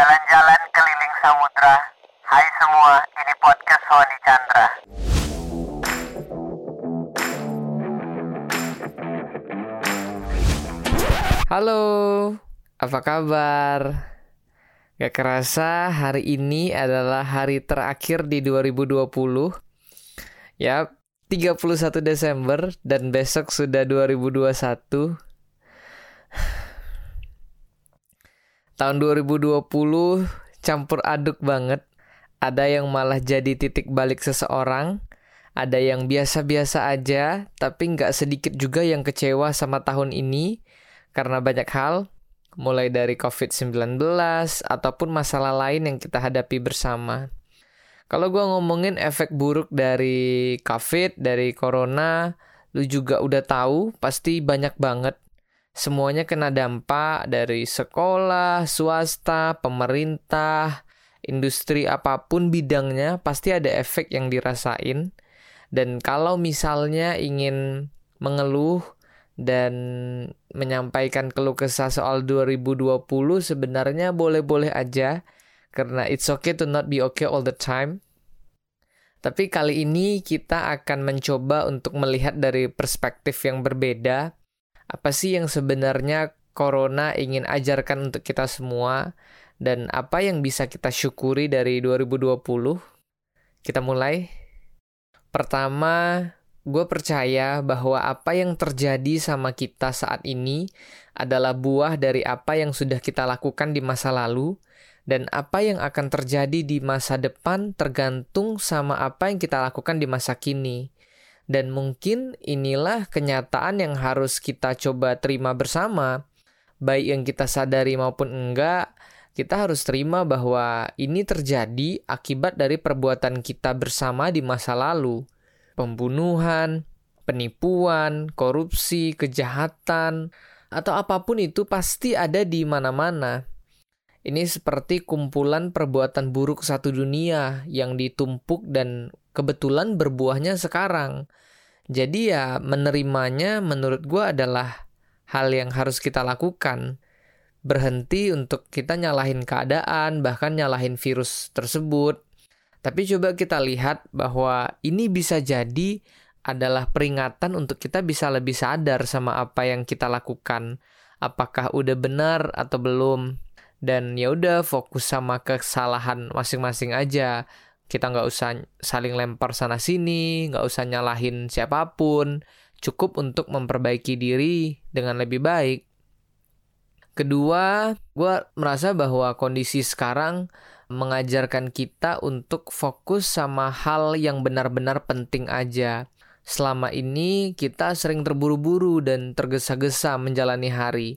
Jalan-jalan keliling samudra. Hai semua, ini podcast Sony Chandra. Halo, apa kabar? Gak kerasa hari ini adalah hari terakhir di 2020 Ya, 31 Desember dan besok sudah 2021 Tahun 2020 campur aduk banget Ada yang malah jadi titik balik seseorang Ada yang biasa-biasa aja Tapi nggak sedikit juga yang kecewa sama tahun ini karena banyak hal, mulai dari COVID-19 ataupun masalah lain yang kita hadapi bersama. Kalau gue ngomongin efek buruk dari COVID, dari Corona, lu juga udah tahu, pasti banyak banget. Semuanya kena dampak dari sekolah, swasta, pemerintah, industri apa pun bidangnya, pasti ada efek yang dirasain. Dan kalau misalnya ingin mengeluh, dan menyampaikan keluh kesah soal 2020 sebenarnya boleh-boleh aja karena it's okay to not be okay all the time. Tapi kali ini kita akan mencoba untuk melihat dari perspektif yang berbeda. Apa sih yang sebenarnya corona ingin ajarkan untuk kita semua dan apa yang bisa kita syukuri dari 2020? Kita mulai. Pertama, gue percaya bahwa apa yang terjadi sama kita saat ini adalah buah dari apa yang sudah kita lakukan di masa lalu, dan apa yang akan terjadi di masa depan tergantung sama apa yang kita lakukan di masa kini. Dan mungkin inilah kenyataan yang harus kita coba terima bersama, baik yang kita sadari maupun enggak. Kita harus terima bahwa ini terjadi akibat dari perbuatan kita bersama di masa lalu pembunuhan, penipuan, korupsi, kejahatan, atau apa pun itu pasti ada di mana-mana. Ini seperti kumpulan perbuatan buruk satu dunia yang ditumpuk dan kebetulan berbuahnya sekarang. Jadi ya menerimanya menurut gue adalah hal yang harus kita lakukan. Berhenti untuk kita nyalahin keadaan, bahkan nyalahin virus tersebut. Tapi coba kita lihat bahwa ini bisa jadi adalah peringatan untuk kita bisa lebih sadar sama apa yang kita lakukan. Apakah udah benar atau belum? Dan ya udah fokus sama kesalahan masing-masing aja. Kita nggak usah saling lempar sana sini, nggak usah nyalahin siapa pun. Cukup untuk memperbaiki diri dengan lebih baik. Kedua, gue merasa bahwa kondisi sekarang mengajarkan kita untuk fokus sama hal yang benar-benar penting aja. Selama ini kita sering terburu-buru dan tergesa-gesa menjalani hari.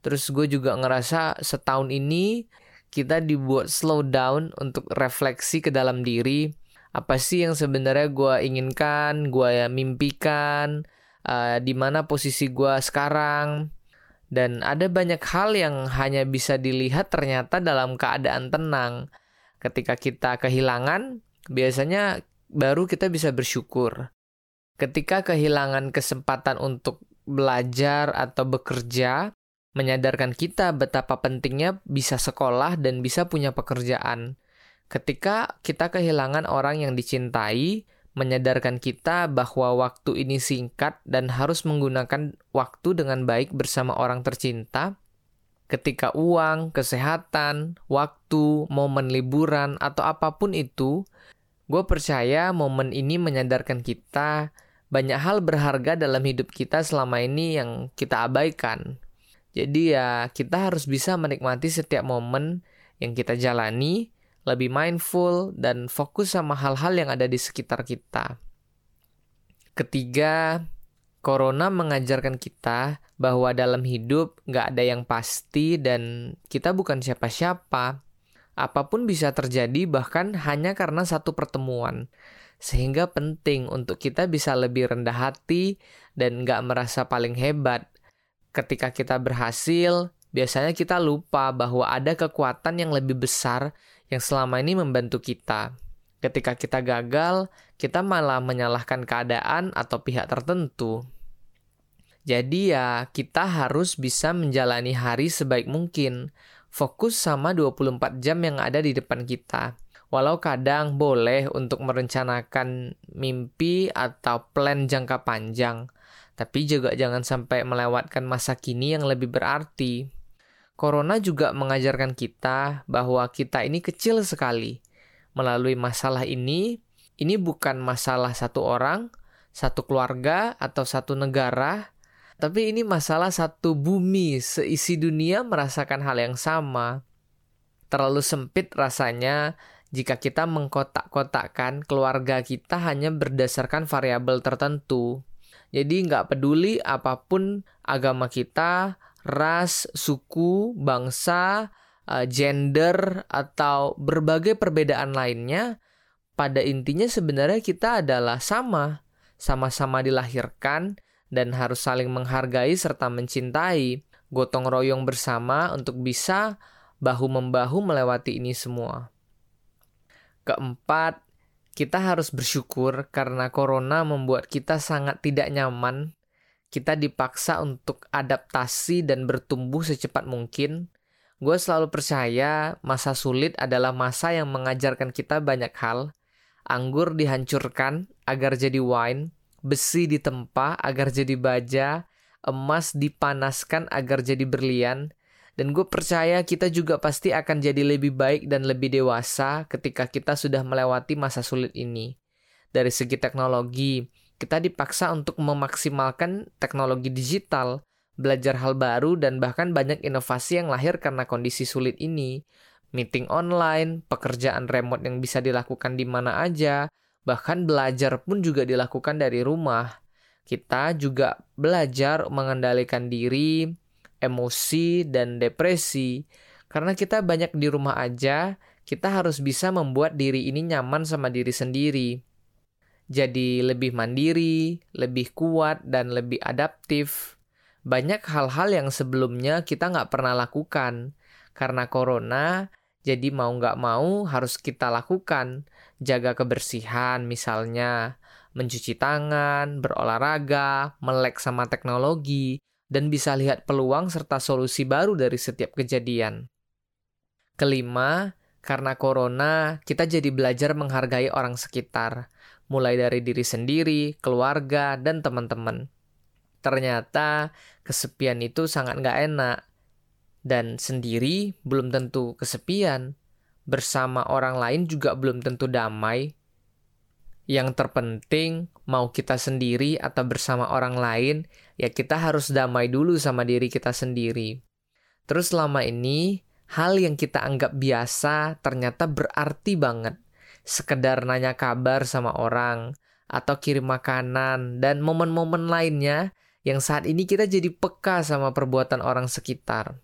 Terus gue juga ngerasa setahun ini kita dibuat slow down untuk refleksi ke dalam diri. Apa sih yang sebenarnya gue inginkan, gue mimpikan, uh, di mana posisi gue sekarang. Dan ada banyak hal yang hanya bisa dilihat ternyata dalam keadaan tenang. Ketika kita kehilangan, biasanya baru kita bisa bersyukur. Ketika kehilangan kesempatan untuk belajar atau bekerja, menyadarkan kita betapa pentingnya bisa sekolah dan bisa punya pekerjaan. Ketika kita kehilangan orang yang dicintai, menyadarkan kita bahwa waktu ini singkat dan harus menggunakan waktu dengan baik bersama orang tercinta. Ketika uang, kesehatan, waktu, momen liburan, atau apa pun itu, gue percaya momen ini menyadarkan kita banyak hal berharga dalam hidup kita selama ini yang kita abaikan. Jadi ya kita harus bisa menikmati setiap momen yang kita jalani lebih mindful, dan fokus sama hal-hal yang ada di sekitar kita. Ketiga, Corona mengajarkan kita bahwa dalam hidup nggak ada yang pasti dan kita bukan siapa-siapa. Apa pun bisa terjadi bahkan hanya karena satu pertemuan. Sehingga penting untuk kita bisa lebih rendah hati dan nggak merasa paling hebat. Ketika kita berhasil, biasanya kita lupa bahwa ada kekuatan yang lebih besar yang selama ini membantu kita. Ketika kita gagal, kita malah menyalahkan keadaan atau pihak tertentu. Jadi ya, kita harus bisa menjalani hari sebaik mungkin. fokus sama 24 jam yang ada di depan kita. Walau kadang boleh untuk merencanakan mimpi atau plan jangka panjang, tapi juga jangan sampai melewatkan masa kini yang lebih berarti. Corona juga mengajarkan kita bahwa kita ini kecil sekali. Melalui masalah ini, ini bukan masalah satu orang, satu keluarga, atau satu negara, tapi ini masalah satu bumi, seisi dunia merasakan hal yang sama. Terlalu sempit rasanya jika kita mengkotak-kotakkan keluarga kita hanya berdasarkan variabel tertentu. Jadi nggak peduli apa pun agama kita, ras, suku, bangsa, eh, gender, atau berbagai perbedaan lainnya, pada intinya sebenarnya kita adalah sama, sama-sama dilahirkan dan harus saling menghargai serta mencintai, gotong royong bersama untuk bisa bahu-membahu melewati ini semua. Keempat, kita harus bersyukur karena corona membuat kita sangat tidak nyaman. Kita dipaksa untuk adaptasi dan bertumbuh secepat mungkin. Gue selalu percaya masa sulit adalah masa yang mengajarkan kita banyak hal. Anggur dihancurkan agar jadi wine, besi ditempa agar jadi baja, emas dipanaskan agar jadi berlian, dan gue percaya kita juga pasti akan jadi lebih baik dan lebih dewasa ketika kita sudah melewati masa sulit ini. Dari segi teknologi, kita dipaksa untuk memaksimalkan teknologi digital, belajar hal baru, dan bahkan banyak inovasi yang lahir karena kondisi sulit ini. Meeting online, pekerjaan remote yang bisa dilakukan di mana aja, bahkan belajar pun juga dilakukan dari rumah. Kita juga belajar mengendalikan diri, emosi, dan depresi. Karena kita banyak di rumah aja, kita harus bisa membuat diri ini nyaman sama diri sendiri. Jadi lebih mandiri, lebih kuat, dan lebih adaptif. Banyak hal-hal yang sebelumnya kita nggak pernah lakukan. Karena corona, jadi mau nggak mau harus kita lakukan. Jaga kebersihan misalnya, mencuci tangan, berolahraga, melek sama teknologi, dan bisa lihat peluang serta solusi baru dari setiap kejadian. Kelima, karena corona, kita jadi belajar menghargai orang sekitar, mulai dari diri sendiri, keluarga, dan teman-teman. Ternyata kesepian itu sangat nggak enak, dan sendiri belum tentu kesepian. Bersama orang lain juga belum tentu damai, yang terpenting, mau kita sendiri atau bersama orang lain, ya kita harus damai dulu sama diri kita sendiri. Terus selama ini, hal yang kita anggap biasa ternyata berarti banget. Sekedar nanya kabar sama orang, atau kirim makanan, dan momen-momen lainnya yang saat ini kita jadi peka sama perbuatan orang sekitar.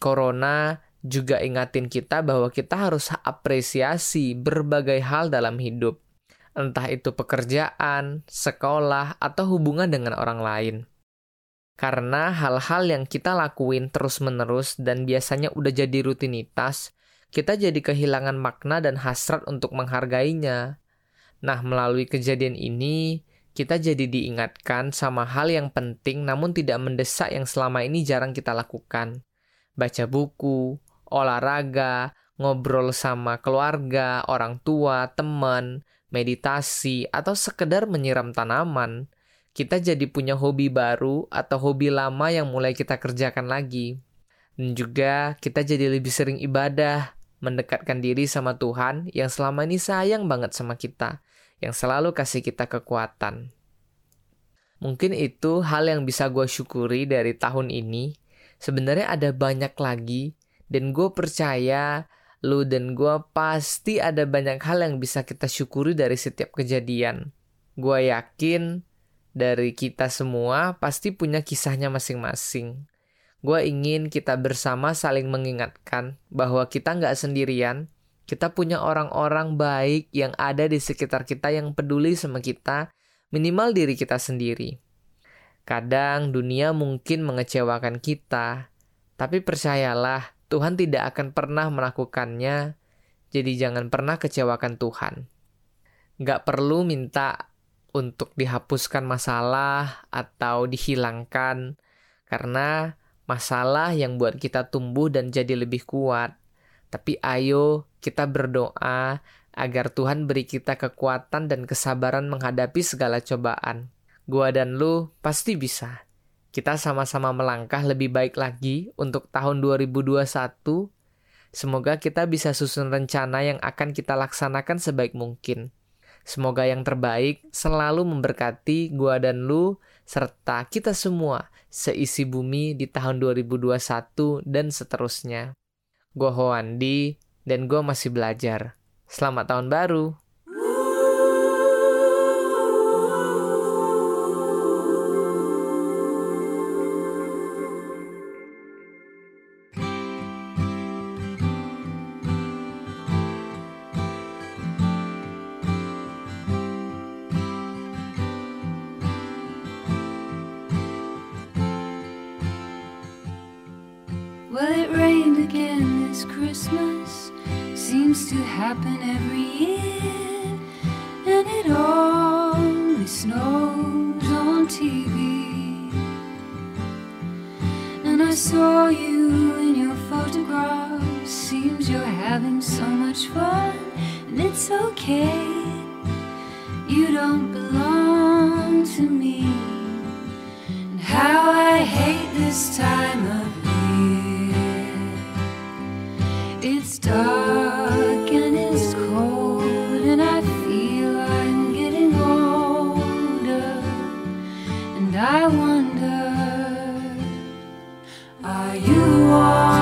Corona juga ingatin kita bahwa kita harus apresiasi berbagai hal dalam hidup entah itu pekerjaan, sekolah, atau hubungan dengan orang lain. Karena hal-hal yang kita lakuin terus-menerus dan biasanya udah jadi rutinitas, kita jadi kehilangan makna dan hasrat untuk menghargainya. Nah, melalui kejadian ini, kita jadi diingatkan sama hal yang penting namun tidak mendesak yang selama ini jarang kita lakukan. Baca buku, olahraga, ngobrol sama keluarga, orang tua, teman, meditasi, atau sekedar menyiram tanaman, kita jadi punya hobi baru atau hobi lama yang mulai kita kerjakan lagi. Dan juga kita jadi lebih sering ibadah, mendekatkan diri sama Tuhan yang selama ini sayang banget sama kita, yang selalu kasih kita kekuatan. Mungkin itu hal yang bisa gue syukuri dari tahun ini. Sebenarnya ada banyak lagi, dan gue percaya lu dan gue pasti ada banyak hal yang bisa kita syukuri dari setiap kejadian. Gue yakin dari kita semua pasti punya kisahnya masing-masing. Gue ingin kita bersama saling mengingatkan bahwa kita nggak sendirian, kita punya orang-orang baik yang ada di sekitar kita yang peduli sama kita, minimal diri kita sendiri. Kadang dunia mungkin mengecewakan kita, tapi percayalah, Tuhan tidak akan pernah melakukannya, jadi jangan pernah kecewakan Tuhan. Gak perlu minta untuk dihapuskan masalah atau dihilangkan, karena masalah yang buat kita tumbuh dan jadi lebih kuat. Tapi ayo kita berdoa agar Tuhan beri kita kekuatan dan kesabaran menghadapi segala cobaan. Gua dan lu pasti bisa. Kita sama-sama melangkah lebih baik lagi untuk tahun 2021. Semoga kita bisa susun rencana yang akan kita laksanakan sebaik mungkin. Semoga yang terbaik selalu memberkati gua dan lu serta kita semua seisi bumi di tahun 2021 dan seterusnya. Gua Hoandi dan gua masih belajar. Selamat tahun baru. Again this Christmas. Seems to happen every year. And it always snows on TV. And I saw you in your photograph. Seems you're having so much fun. And it's okay. You don't belong to me. And how I hate this time of dark and it's cold, and I feel I'm getting older. And I wonder, are you all?